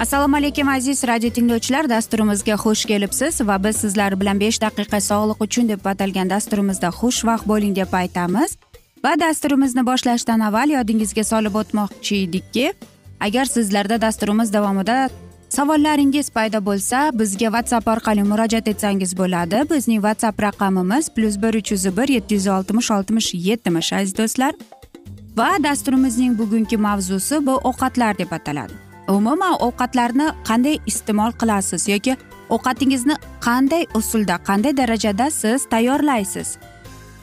assalomu alaykum aziz radio tinglovchilar. Dasturimizga xush kelibsiz va biz sizlar bilan besh daqiqa sog'liq uchun deb atalgan dasturimizda xushvaqt bo'ling deb aytamiz. Va dasturimizni boshlashdan avval yodingizga solib o'tmoqchi edikki agar sizlarda dasturimiz davomida savollaringiz paydo bo'lsa bizga whatsapp orqali murojaat etsangiz bo'ladi. Bizning whatsapp raqamimiz plyus bir uch yuz bir yetti yuz oltmish oltmish yetmish aziz do'stlar. Va dasturimizning bugungi mavzusi bu ovqatlar deb ataladi. Umuman ovqatlarni qanday iste'mol qilasiz yoki ovqatingizni qanday usulda qanday darajada siz tayyorlaysiz?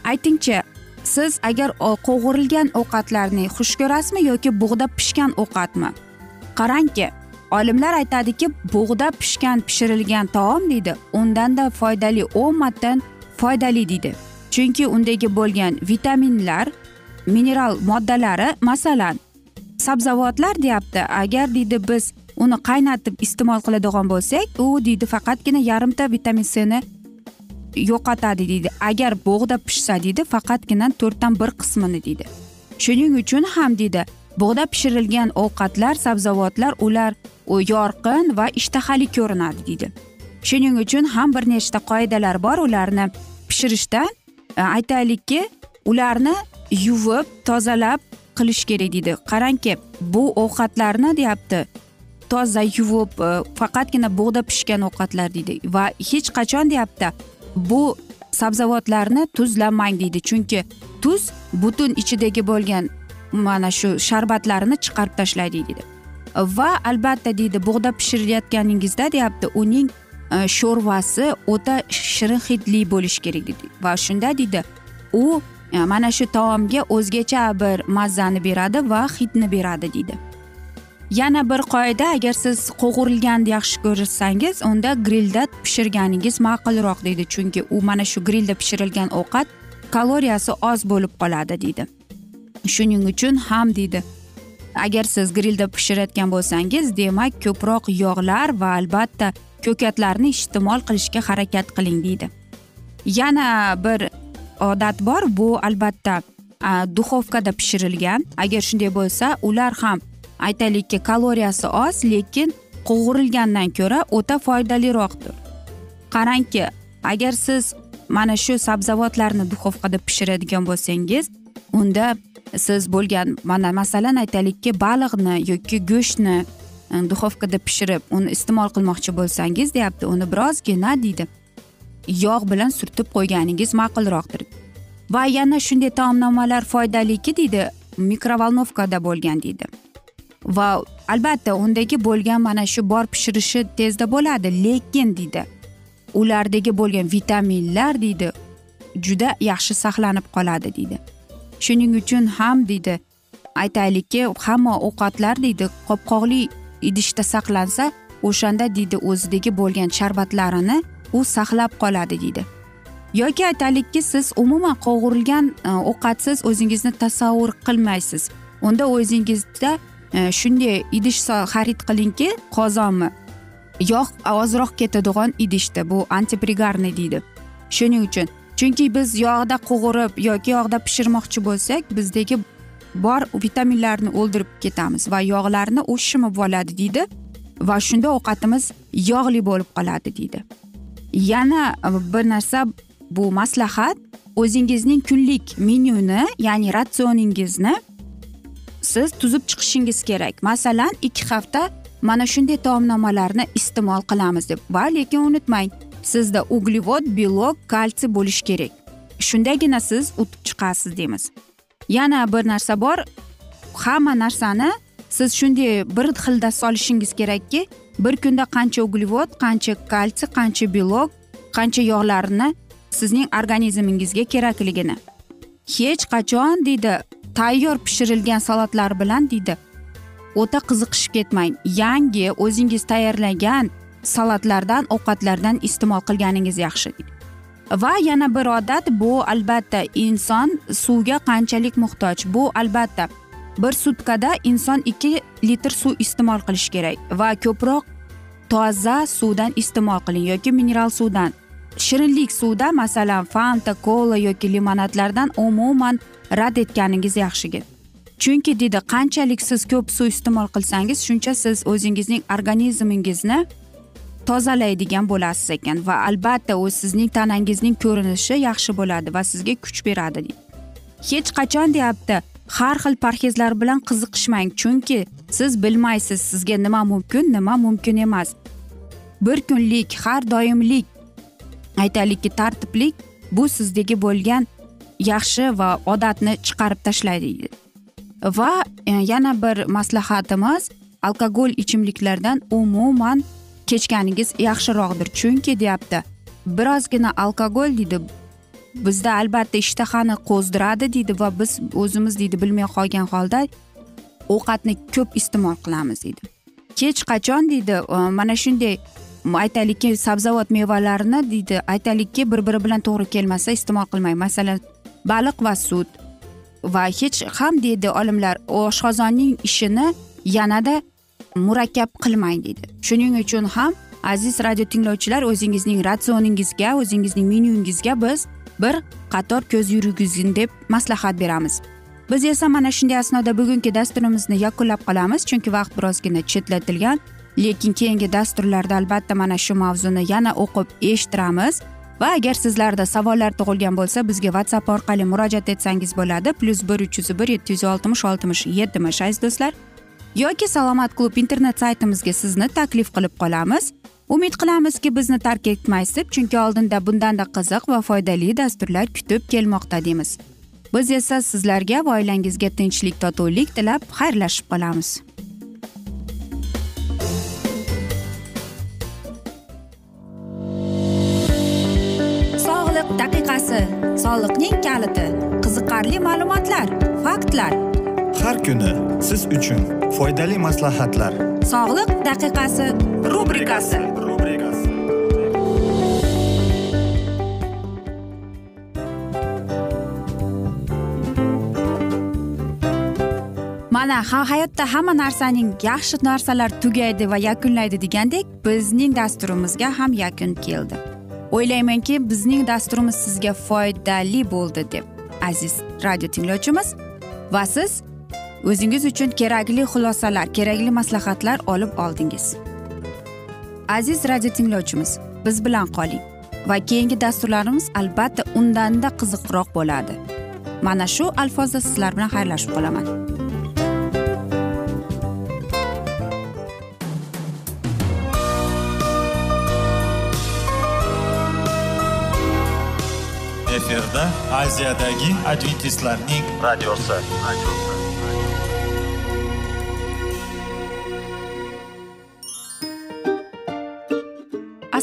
Aytingchi siz agar qovurilgan ovqatlarni xush ko'rasizmi yoki bug'da pishgan ovqatmi? Qarangki olimlar aytadiki bug'da pishgan pishirilgan taom deydi undanda foydali o'n martadan foydali deydi. Chunki undagi bo'lgan vitaminlar mineral moddalari masalan sabzavotlar deyapti. Agar deydi biz uni qaynatib iste'mol qiladigan bo'lsak u deydi faqatgina yarimta vitamin cni yo'qotadi deydi. Agar bug'da pishsa deydi faqatgina to'rtdan bir qismini deydi. Shuning uchun ham deydi bug'da pishirilgan ovqatlar sabzavotlar ular yorqin va ishtahali ko'rinadi deydi. Shuning uchun ham bir nechta qoidalar bor ularni pishirishda e, aytaylikki ularni yuvib tozalab qilish kerak deydi. Qarangki bu ovqatlarni deyapti toza yuvib e, faqatgina bug'da pishgan ovqatlar deydi. Va hech qachon deyapti bu sabzavotlarni tuzlamang deydi. Chunki tuz butun ichidagi bo'lgan mana shu sharbatlarini chiqarib tashlaydi deydi. Va albatta deydi bug'da pishirayotganingizda deyapti uning e, sho'rvasi o'ta shirin hidli bo'lishi kerak deydi. Va shunda deydi u E, mana shu taomga o'zgacha bir mazzani beradi va hidni beradi deydi. Yana bir qoida agar siz qovurilganni yaxshi ko'rsangiz unda grilda pishirganingiz ma'qulroq deydi. Chunki u mana shu grilda pishirilgan ovqat kaloriyasi oz bo'lib qoladi deydi. Shuning uchun ham deydi. Agar siz grilda pishirayotgan bo'lsangiz demak ko'proq yog'lar va albatta ko'katlarni iste'mol qilishga harakat qiling deydi. Yana bir odat bor bu albatta duxovkada pishirilgan. Agar shunday bo'lsa ular ham aytaylikki kaloriyasi oz lekin qovurilgandan ko'ra o'ta foydaliroqdir. Qarangki agar siz mana shu sabzavotlarni duxovkada pishiradigan bo'lsangiz unda siz bo'lgan mana masalan aytaylikki baliqni yoki go'shtni e, duxovkada pishirib uni iste'mol qilmoqchi bo'lsangiz deyapti uni birozgina deydi. Yog' bilan surtib qo'yganingiz ma'qulroqdir. Va yana shunday taomnomalar foydaliki deydi mikrovolnovkada bo'lgan deydi. Va albatta undagi bo'lgan mana shu bor pishirishi tezda bo'ladi lekin deydi ulardagi bo'lgan vitaminlar deydi juda yaxshi saqlanib qoladi deydi. Shuning uchun ham deydi aytaylikki hamma ovqatlar deydi qopqoqli idishda saqlansa o'shanda deydi o'zidagi bo'lgan sharbatlarini u saqlab qoladi deydi. Yoki aytaylikki siz umuman qovurilgan e, ovqatsiz o'zingizni tasavvur qilmaysiz. Unda o'zingizda e, shunday idish xarid qilingki qozonmi? Yog' ozroq ketadigan idishda bu antiprigarniy deydi. Shuning uchun chunki biz yog'da qovurib yoki yog'da pishirmoqchi bo'lsak bizdagi bor vitaminlarni o'ldirib ketamiz va yog'larni u shimib oladi deydi. Va shunda ovqatimiz yog'li bo'lib qoladi deydi. Yana e, bir narsa bu maslahat o'zingizning kunlik menyuni ya'ni ratsioningizni siz tuzib chiqishingiz kerak. Masalan ikki hafta mana shunday taomnomalarni iste'mol qilamiz deb. Va lekin unutmang sizda uglevod belok kalsiy bo'lishi kerak. Shundagina siz utib chiqasiz deymiz. Yana bir narsa bor hamma narsani siz shunday bir xilda solishingiz kerakki bir kunda qancha uglevod qancha kalsiy qancha belok qancha yog'larni sizning organizmingizga kerakligini. Hech qachon deydi tayyor pishirilgan salatlar bilan deydi. O'ta qiziqishib ketmang. Yangi o'zingiz tayyorlagan salatlardan ovqatlardan iste'mol qilganingiz yaxshi va yana bir odat bu albatta inson suvga qanchalik muhtoj. Bu albatta bir sutkada inson ikki litr suv iste'mol qilishi kerak va ko'proq toza suvdan iste'mol qiling yoki mineral suvdan. Shirinlik suvda masalan fanta kola yoki limonadlardan umuman rad etganingiz yaxshi chunki deydi qanchalik siz ko'p suv iste'mol qilsangiz shuncha siz o'zingizning organizmingizni tozalaydigan bo'lasiz ekan va albatta u sizning tanangizning ko'rinishi yaxshi bo'ladi va sizga kuch beradi hech qachon deyapti har xil parhezlar bilan qiziqishmang chunki siz bilmaysiz sizga nima mumkin nima mumkin emas. Bir kunlik har doimlik aytaylikki tartiblik bu sizdagi bo'lgan yaxshi va odatni chiqarib tashlaydi. Va e, yana bir maslahatimiz alkogol ichimliklardan umuman kechganingiz yaxshiroqdir. Chunki deyapti birozgina alkogol deydi bizda albatta ishtahani qo'zdiradi deydi va biz o'zimiz deydi bilmay qolgan holda ovqatni ko'p iste'mol qilamiz deydi. Hech qachon deydi e, mana shunday aytaylikki sabzavot mevalarni deydi aytaylikki bir biri bilan to'g'ri kelmasa iste'mol qilmang. Masalan baliq va sut va hech ham deydi olimlar oshqozonning ishini yanada murakkab qilmang deydi. Shuning uchun ham aziz radio tinglovchilar o'zingizning ratsioningizga o'zingizning menyungizga biz bir qator ko'z yurgizgin deb maslahat beramiz. Biz esa mana shunday asnoda bugungi dasturimizni yakunlab qolamiz chunki vaqt birozgina chetlatilgan lekin keyingi dasturlarda albatta mana shu mavzuni yana o'qib eshittiramiz. Va agar sizlarda savollar tug'ilgan bo'lsa bizga whatsapp orqali murojaat etsangiz bo'ladi. Plyus bir uch yuz bir yetti yuz oltmish oltmish yetmish aziz do'stlar. Yoki salomat klub internet saytimizga sizni taklif qilib qolamiz. Umid qilamizki bizni tark etmaysiz deb chunki oldinda bundanda qiziq va foydali dasturlar kutib kelmoqda deymiz. Biz esa sizlarga va oilangizga tinchlik totuvlik tilab xayrlashib qolamiz. Sog'liq daqiqasi soliqning kaliti qiziqarli ma'lumotlar faktlar. Har kuni siz uchun foydali maslahatlar. Sog'liq daqiqasi rubrikasi mana ha hayotda hamma narsaning yaxshi narsalar tugaydi va yakunlaydi degandek bizning dasturimizga ham yakun keldi. O'ylaymanki bizning dasturimiz sizga foydali bo'ldi deb aziz radio tinglovchimiz. Va siz o'zingiz uchun kerakli xulosalar kerakli maslahatlar olib oldingiz. Aziz radio tinglovchimiz biz bilan qoling va keyingi dasturlarimiz albatta undanda qiziqroq bo'ladi. Mana shu alfozda sizlar bilan xayrlashib qolaman. Efirda aziyadagi adventistlarning radiosi. radiosi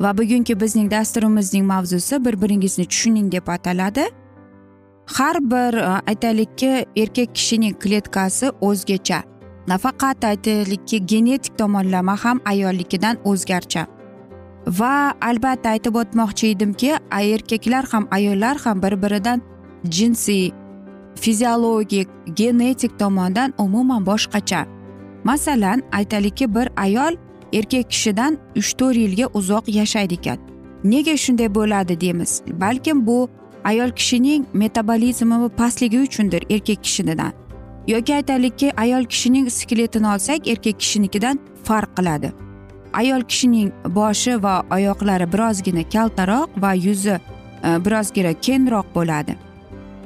Va bugungi bizning dasturimizning mavzusi bir biringizni tushuning deb ataladi. Har bir e, aytaylikki erkak kishining kletkasi o'zgacha. Nafaqat aytaylikki genetik tomonlama ham ayolnikidan o'zgarcha. Va albatta aytib o'tmoqchi edimki erkaklar ham ayollar ham bir biridan jinsiy fiziologik genetik tomondan umuman boshqacha. Masalan aytaylikki bir ayol erkak kishidan uch to'rt yilga uzoq yashaydi ekan. Nega shunday bo'ladi deymiz. Balkim bu ayol kishining metabolizmi pastligi uchundir erkak kishinidan. Yoki aytaylikki ayol kishining skeletini olsak erkak kishinikidan farq qiladi. Ayol kishining boshi va oyoqlari birozgina kaltaroq va yuzi e, birozgina kengroq bo'ladi.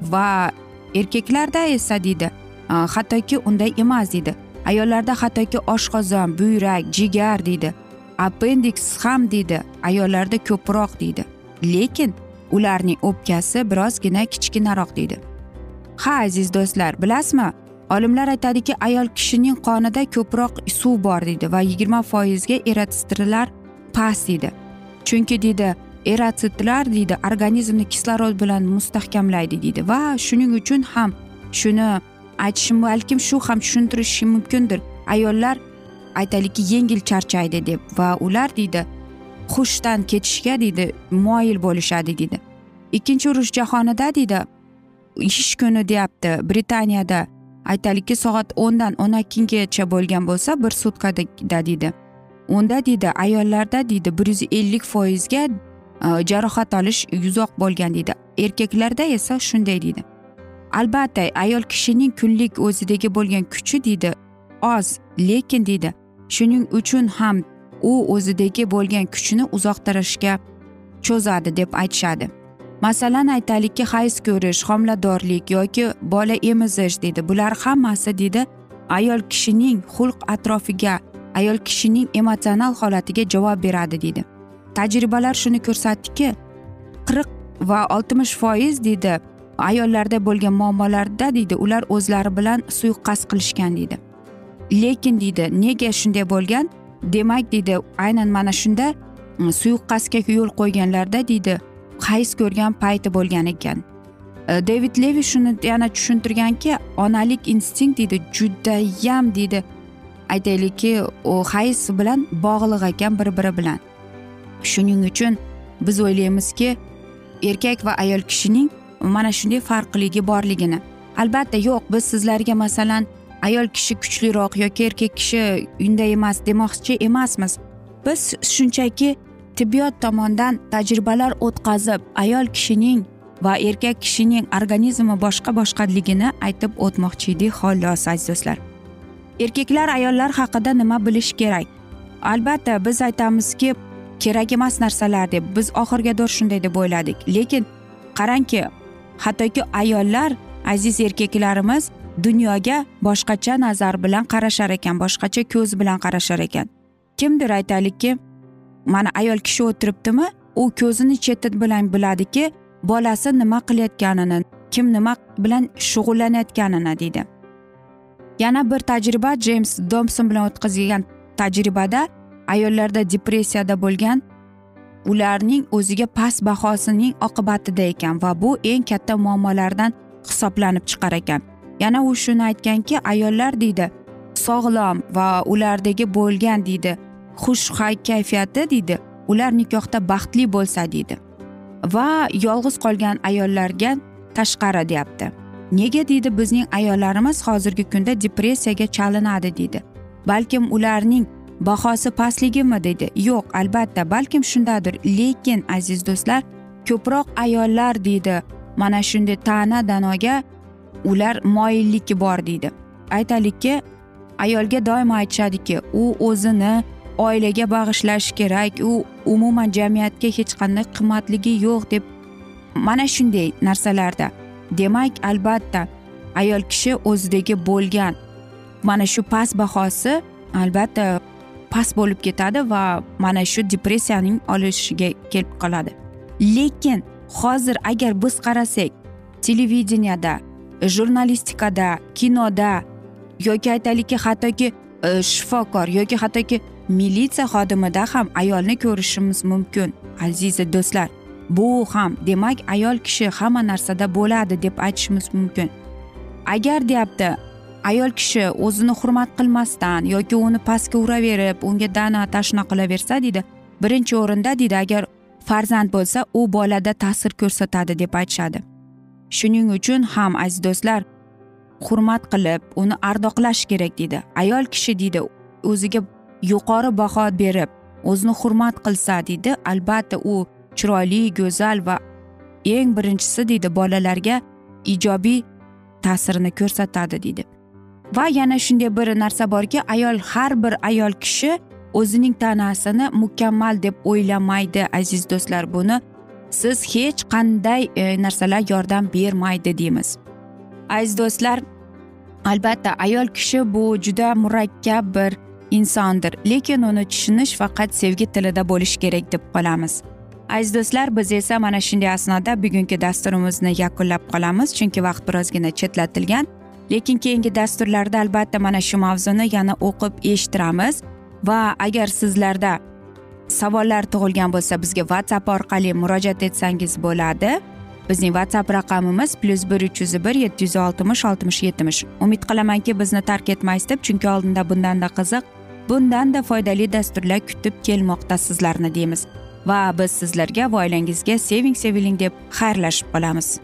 Va erkaklarda esa deydi e, hattoki unday emas deydi. Ayollarda hattoki oshqozon buyrak jigar deydi. Appendiks ham deydi. Ayollarda ko'proq deydi. Lekin ularning o'pkasi birozgina kichkinaroq deydi. Ha aziz do'stlar bilasizmi? Olimlar aytadiki ayol kishining qonida ko'proq suv bor deydi va yigirma foizga erotsitrlar past deydi. Chunki deydi erotsitlar deydi organizmni kislorod bilan mustahkamlaydi deydi va shuning uchun ham shuni aytishim balkim shu ham tushuntirishi mumkindir. Ayollar aytaylikki yengil charchaydi deb va ular deydi hushdan ketishga deydi moyil bo'lishadi deydi. Ikkinchi urush jahonida deydi ish kuni deyapti. Britaniyada aytaylikki soat o'ndan o'n ikkigacha bo'lgan bo'lsa bir sutkada deydi. Unda deydi ayollarda deydi bir yuz ellik foizga e, jarohat olish uzoq bo'lgan deydi. Erkaklarda esa shunday deydi. Albatta ayol kishining kunlik o'zidagi bo'lgan kuchi deydi oz lekin deydi shuning uchun ham u o'zidagi bo'lgan kuchini uzoqtirishga cho'zadi deb aytishadi. Masalan aytaylikki hayz ko'rish homiladorlik yoki bola emizish deydi. Bular hammasi deydi ayol kishining xulq atrofiga ayol kishining emotsional holatiga javob beradi deydi. Tajribalar shuni ko'rsatdiki qirq va oltmish foiz deydi ayollarda bo'lgan muammolarda deydi ular o'zlari bilan suiqasd qilishgan deydi. Lekin deydi nega shunday bo'lgan? Demak deydi aynan mana shunda mm, suiqasdga yo'l qo'yganlarda deydi hayz ko'rgan payti bo'lgan ekan. Devid david levi shuni yana tushuntirganki onalik instinkt deydi judayam deydi aytaylikki u hayz bilan bog'liq ekan bir biri bilan. Shuning uchun biz o'ylaymizki erkak va ayol kishining mana shunday farqligi borligini. Albatta yo'q biz sizlarga masalan ayol kishi kuchliroq yoki erkak kishi unday emas demoqchi emasmiz. Biz shunchaki tibbiyot tomonidan tajribalar o'tkazib ayol kishining va erkak kishining organizmi boshqa boshqaligini aytib o'tmoqchi edik xolos aziz do'stlar. Erkaklar ayollar haqida nima bilish kerak? Albatta biz aytamizki kerak emas narsalar deb biz oxirgi shunday deb o'yladik. Lekin qarangki hattoki ayollar aziz erkaklarimiz dunyoga boshqacha nazar bilan qarashar ekan boshqacha ko'z bilan qarashar ekan. Kimdir aytaylikki mana ayol kishi o'tiribdimi u ko'zini cheti bilan biladiki bolasi nima qilayotganini kim nima bilan shug'ullanayotganini deydi. Yana bir tajriba jeyms domson bilan o'tkazilgan tajribada ayollarda depressiyada bo'lgan ularning o'ziga past bahosining oqibatida ekan va bu eng katta muammolardan hisoblanib chiqar ekan. Yana u shuni aytganki ayollar deydi sog'lom va ulardagi bo'lgan deydi xushhay kayfiyati deydi ular nikohda baxtli bo'lsa deydi. Va yolg'iz qolgan ayollarga tashqari deyapti. Nega? deydi bizning ayollarimiz hozirgi kunda depressiyaga chalinadi deydi. Balkim ularning bahosi pastligimi deydi yo'q albatta balkim shundadir. Lekin aziz do'stlar ko'proq ayollar deydi mana shunday ta'na danoga ular moyillik bor deydi aytaylikki ayolga doimo aytishadiki u o'zini oilaga bag'ishlashi kerak. U umuman jamiyatga hech qanday qimmatligi yo'q deb mana shunday narsalarda. Demak albatta ayol kishi o'zidagi bo'lgan. Mana shu past bahosi albatta past bo'lib ketadi va mana shu depressiyaning olishiga kelib qoladi. Lekin hozir agar biz qarasak televideniyada jurnalistikada kinoda yoki aytaylikki hattoki e, shifokor yoki hattoki militsiya xodimida ham ayolni ko'rishimiz mumkin aziza do'stlar. Bu ham demak ayol kishi hamma narsada bo'ladi deb aytishimiz mumkin. Agar deyapti ayol kishi o'zini hurmat qilmasdan yoki uni pastga uraverib unga dana tashna qilaversa deydi birinchi o'rinda deydi agar farzand bo'lsa u bolada ta'sir ko'rsatadi deb aytishadi. Shuning uchun ham aziz do'stlar hurmat qilib uni ardoqlash kerak deydi. Ayol kishi deydi o'ziga yuqori baho berib o'zini hurmat qilsa deydi albatta u chiroyli go'zal va eng birinchisi deydi bolalarga ijobiy ta'sirini ko'rsatadi deydi. Va yana shunday bir narsa borki ayol har bir ayol kishi o'zining tanasini mukammal deb o'ylamaydi aziz do'stlar. Buni siz hech qanday e, narsalar yordam bermaydi deymiz. Aziz do'stlar albatta ayol kishi bu juda murakkab bir insondir lekin uni tushunish faqat sevgi tilida bo'lishi kerak deb qolamiz. Aziz do'stlar biz esa mana shunday asnoda bugungi dasturimizni yakunlab qolamiz chunki vaqt birozgina chetlatilgan. Lekin keyingi dasturlarda albatta mana shu mavzuni yana o'qib eshittiramiz. Va agar sizlarda savollar tug'ilgan bo'lsa bizga whatsapp orqali murojaat etsangiz bo'ladi. Bizning whatsapp raqamimiz plyus bir uch yuz bir yetti yuz oltmish oltmish yetmish umid qilamanki bizni tark etmaysiz deb chunki oldinda bundanda qiziq bundanda foydali dasturlar kutib kelmoqda sizlarni deymiz. Va biz sizlarga va oilangizga seving seviling deb xayrlashib qolamiz.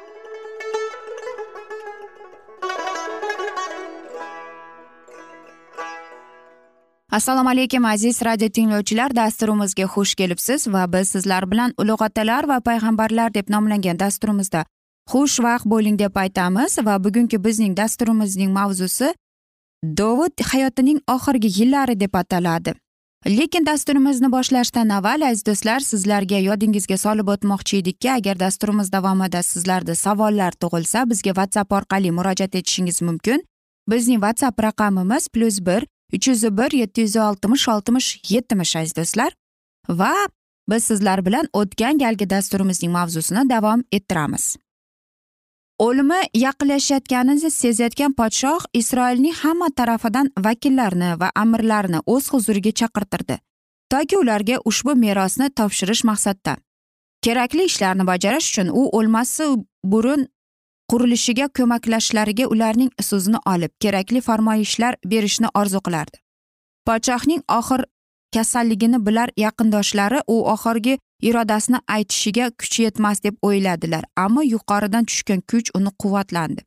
Assalomu alaykum aziz radio tinglovchilar. Dasturimizga xush kelibsiz va biz sizlar bilan ulug' otalar va payg'ambarlar deb nomlangan dasturimizda xushvaqt bo'ling deb aytamiz. Va bugungi bizning dasturimizning mavzusi dovud hayotining oxirgi yillari deb ataladi. Lekin dasturimizni boshlashdan avval aziz do'stlar sizlarga yodingizga solib o'tmoqchi edikki agar dasturimiz davomida sizlarda savollar tug'ilsa bizga whatsapp orqali murojaat etishingiz mumkin. Bizning whatsapp raqamimiz plyus bir uch yuz bir yetti yuz oltmish oltmish yetmish aziz do'stlar. Va biz sizlar bilan o'tgan galgi dasturimizning mavzusini davom ettiramiz. O'limi yaqinlashayotganini sezayotgan podshoh isroilning hamma tarafidan vakillarni va amirlarni o'z huzuriga chaqirtirdi. Toki ularga ushbu merosni topshirish maqsadida kerakli ishlarni bajarish uchun u o'lmasi burun qurilishiga ko'maklashishlariga ularning so'zini olib kerakli farmoyishlar berishni orzu qilardi. Podshohning oxir kasalligini bilar yaqindoshlari u oxirgi irodasini aytishiga kuchi yetmas deb o'yladilar ammo yuqoridan tushgan kuch uni quvvatlandi.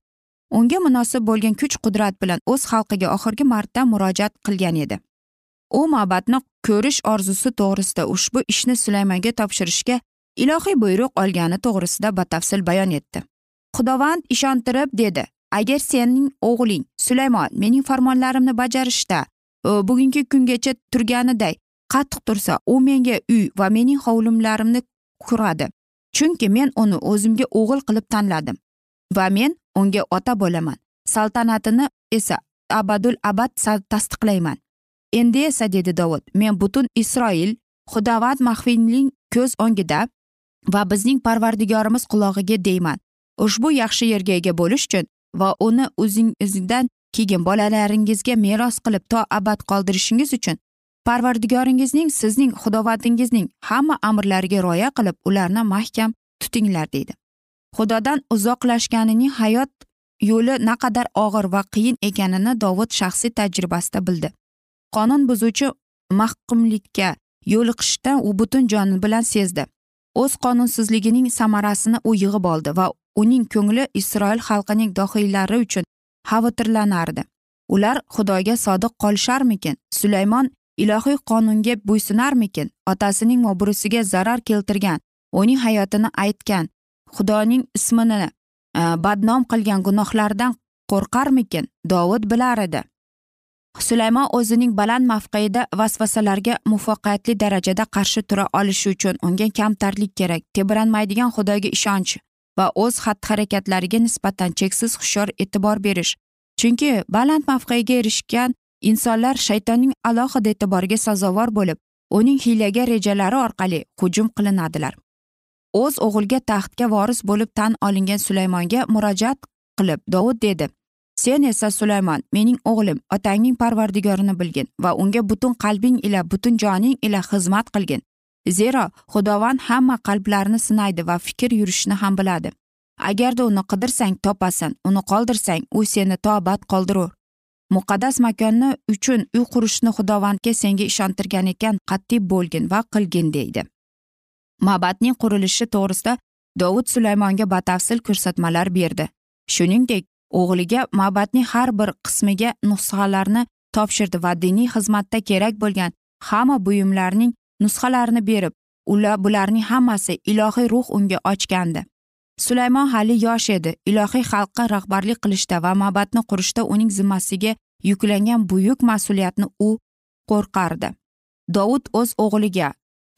Unga munosib bo'lgan kuch qudrat bilan o'z xalqiga oxirgi marta murojaat qilgan edi. U ma'batni ko'rish orzusi to'g'risida ushbu ishni sulaymonga topshirishga ilohiy buyruq olgani to'g'risida batafsil bayon etdi. Xudovand ishontirib dedi agar sening o'g'ling sulaymon mening farmonlarimni bajarishda e, bugungi kungacha turganiday qattiq tursa u menga uy va mening hovlimlarimni quradi. Chunki men uni o'zimga o'g'il qilib tanladim va men unga ota bo'laman. Saltanatini esa abadul abad tasdiqlayman. Endi esa dedi dovud men butun isroil xudovand maxfiyning ko'z o'ngida va bizning parvardigorimiz qulog'iga deyman. Ushbu yaxshi yerga ega bo'lish uchun va uni o'zingizdan keyin bolalaringizga meros qilib to abad qoldirishingiz uchun parvardigoringizning sizning xudovatingizning hamma amrlariga rioya qilib ularni mahkam tutinglar deydi. Xudodan uzoqlashganining hayot yo'li naqadar og'ir va qiyin ekanini dovud shaxsiy tajribasida bildi. Qonun buzuvchi mahkumlikka yo'liqishdan u butun joni bilan sezdi. O'z qonunsizligining samarasini u yig'ib oldi va uning ko'ngli isroil xalqining dohiylari uchun xavotirlanardi. Ular xudoga sodiq qolisharmikin? Sulaymon ilohiy qonunga bo'ysunarmikin? Otasining obro'siga zarar keltirgan uning hayotini aytgan xudoning ismini e, badnom qilgan gunohlardan qo'rqarmikin? Dovud bilar edi. Sulaymon o'zining baland mavqeida vasvasalarga muvaffaqiyatli darajada qarshi tura olishi uchun unga kamtarlik kerak. Tebranmaydigan xudoga ishonch. Va o'z xatti harakatlariga nisbatan cheksiz hushyor e'tibor berish. Chunki baland mavqega erishgan insonlar shaytonning alohida e'tiboriga sazovor bo'lib uning hiylaga rejalari orqali hujum qilinadilar. O'z o'g'ilga taxtga voris bo'lib tan olingan sulaymonga murojaat qilib dovud dedi sen esa sulaymon mening o'g'lim otangning parvardigorini bilgin va unga butun qalbing ila butun joning ila xizmat qilgin. Zero xudovand hamma qalblarni sinaydi va fikr yurishni ham biladi. Agarda uni qidirsang topasan uni qoldirsang u seni tobat qoldirur. Muqaddas makonni uchun uy qurishni xudovandga senga ishontirgan ekan qat'iy bo'lgin va qilgin deydi. Mabadning qurilishi to'g'risida dovud sulaymonga batafsil ko'rsatmalar berdi. Shuningdek o'g'liga mabadning har bir qismiga nusxalarni topshirdi va diniy xizmatda kerak bo'lgan hamma buyumlarning nusxalarini berib ular bularning hammasi ilohiy ruh unga ochgandi. Sulaymon hali yosh edi. Ilohiy xalqqa rahbarlik qilishda va mabadni qurishda uning zimmasiga yuklangan buyuk mas'uliyatni u qo'rqardi. Dovud o'z o'g'liga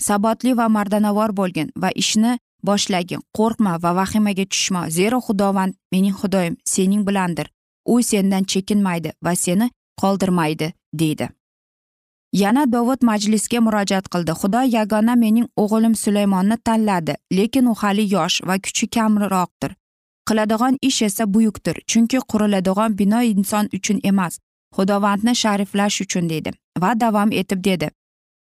sabotli va mardanavor bo'lgin va ishni boshlagin qo'rqma va vahimaga tushma. Zero xudovand mening xudoyim sening bilandir. U sendan chekinmaydi va seni qoldirmaydi deydi. Yana dovud majlisga murojaat qildi. Xudo yagona mening o'g'lim sulaymonni tanladi lekin u hali yosh va kuchi kamroqdir. Qiladigan ish esa buyukdir chunki quriladigan bino inson uchun emas xudovandni shariflash uchun dedi va davom etib dedi.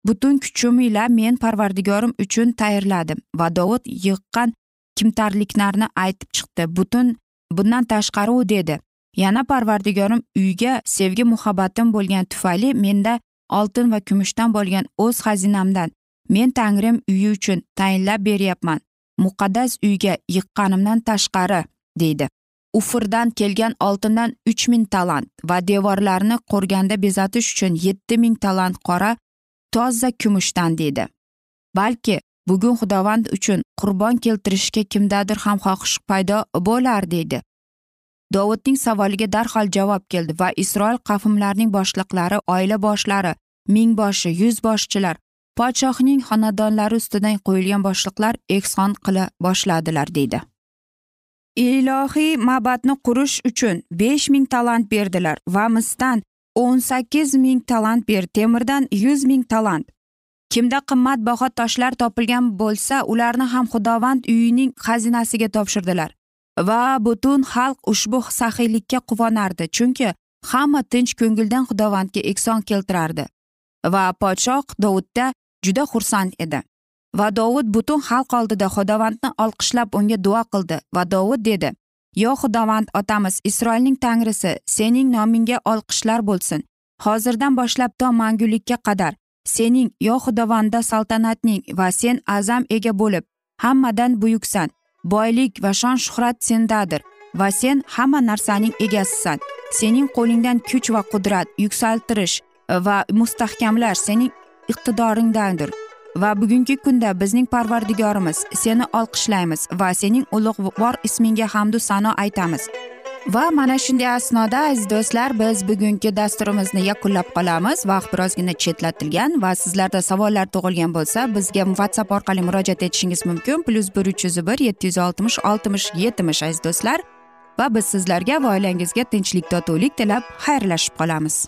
Butun kuchim ila men parvardigorim uchun tayyorladim va dovud yiqqan kimtarliklarni aytib chiqdi. Butun bundan tashqari u dedi yana parvardigorim uyga sevgi muhabbatim bo'lgani tufayli menda oltin va kumushdan bo'lgan o'z xazinamdan men tangrim uyi uchun tayinlab beryapman. Muqaddas uyga yiqqanimdan tashqari deydi. Ufurdan kelgan oltindan uch ming talant va devorlarni qo'rganda bezatish uchun yetti ming talant qora toza kumushdan deydi. Balki bugun xudovand uchun qurbon keltirishga kimdadir ham xohish paydo bo'lar deydi. Dovudning savoliga darhol javob keldi va isroil qavmlarining boshliqlari oila boshlari mingboshi yuzboshchilar podshohning xonadonlari ustidan qo'yilgan boshliqlar ehson qila boshladilar deydi. Ilohiy mabadni qurish uchun besh ming talant berdilar va misdan o'n sakkiz ming talant ber temirdan yuz ming talant. Kimda qimmatbaho toshlar topilgan bo'lsa ularni ham xudovand uyining xazinasiga topshirdilar. Va butun xalq ushbu saxiylikka quvonardi. Chunki hamma tinch ko'ngildan xudovandga ehson keltirardi. Va podshoh dovudda juda xursand edi. Va dovud butun xalq oldida xudovandni olqishlab unga duo qildi va dovud dedi yo xudovand otamiz isroilning tangrisi sening nomingga olqishlar bo'lsin. Hozirdan boshlab to mangulikka qadar sening yo xudovanda saltanatning va sen azam ega bo'lib hammadan buyuksan. Boylik va shon shuhrat sendadir va sen hamma narsaning egasisan. Sening qo'lingdan kuch va qudrat yuksaltirish va mustahkamlash sening iqtidoringdandir. Va bugungi kunda bizning parvardigorimiz seni olqishlaymiz va sening ulug'vor ismingga hamdu sano aytamiz. Va mana shunday asnoda aziz do'stlar biz bugungi dasturimizni yakunlab qolamiz. Vaqt birozgina chetlatilgan va sizlarda savollar tug'ilgan bo'lsa bizga whatsapp orqali murojaat etishingiz mumkin. Plyus bir uch yuz bir yetti yuz oltmish oltmish yetmish aziz do'stlar. Va biz sizlarga va oilangizga tinchlik totuvlik tilab xayrlashib qolamiz.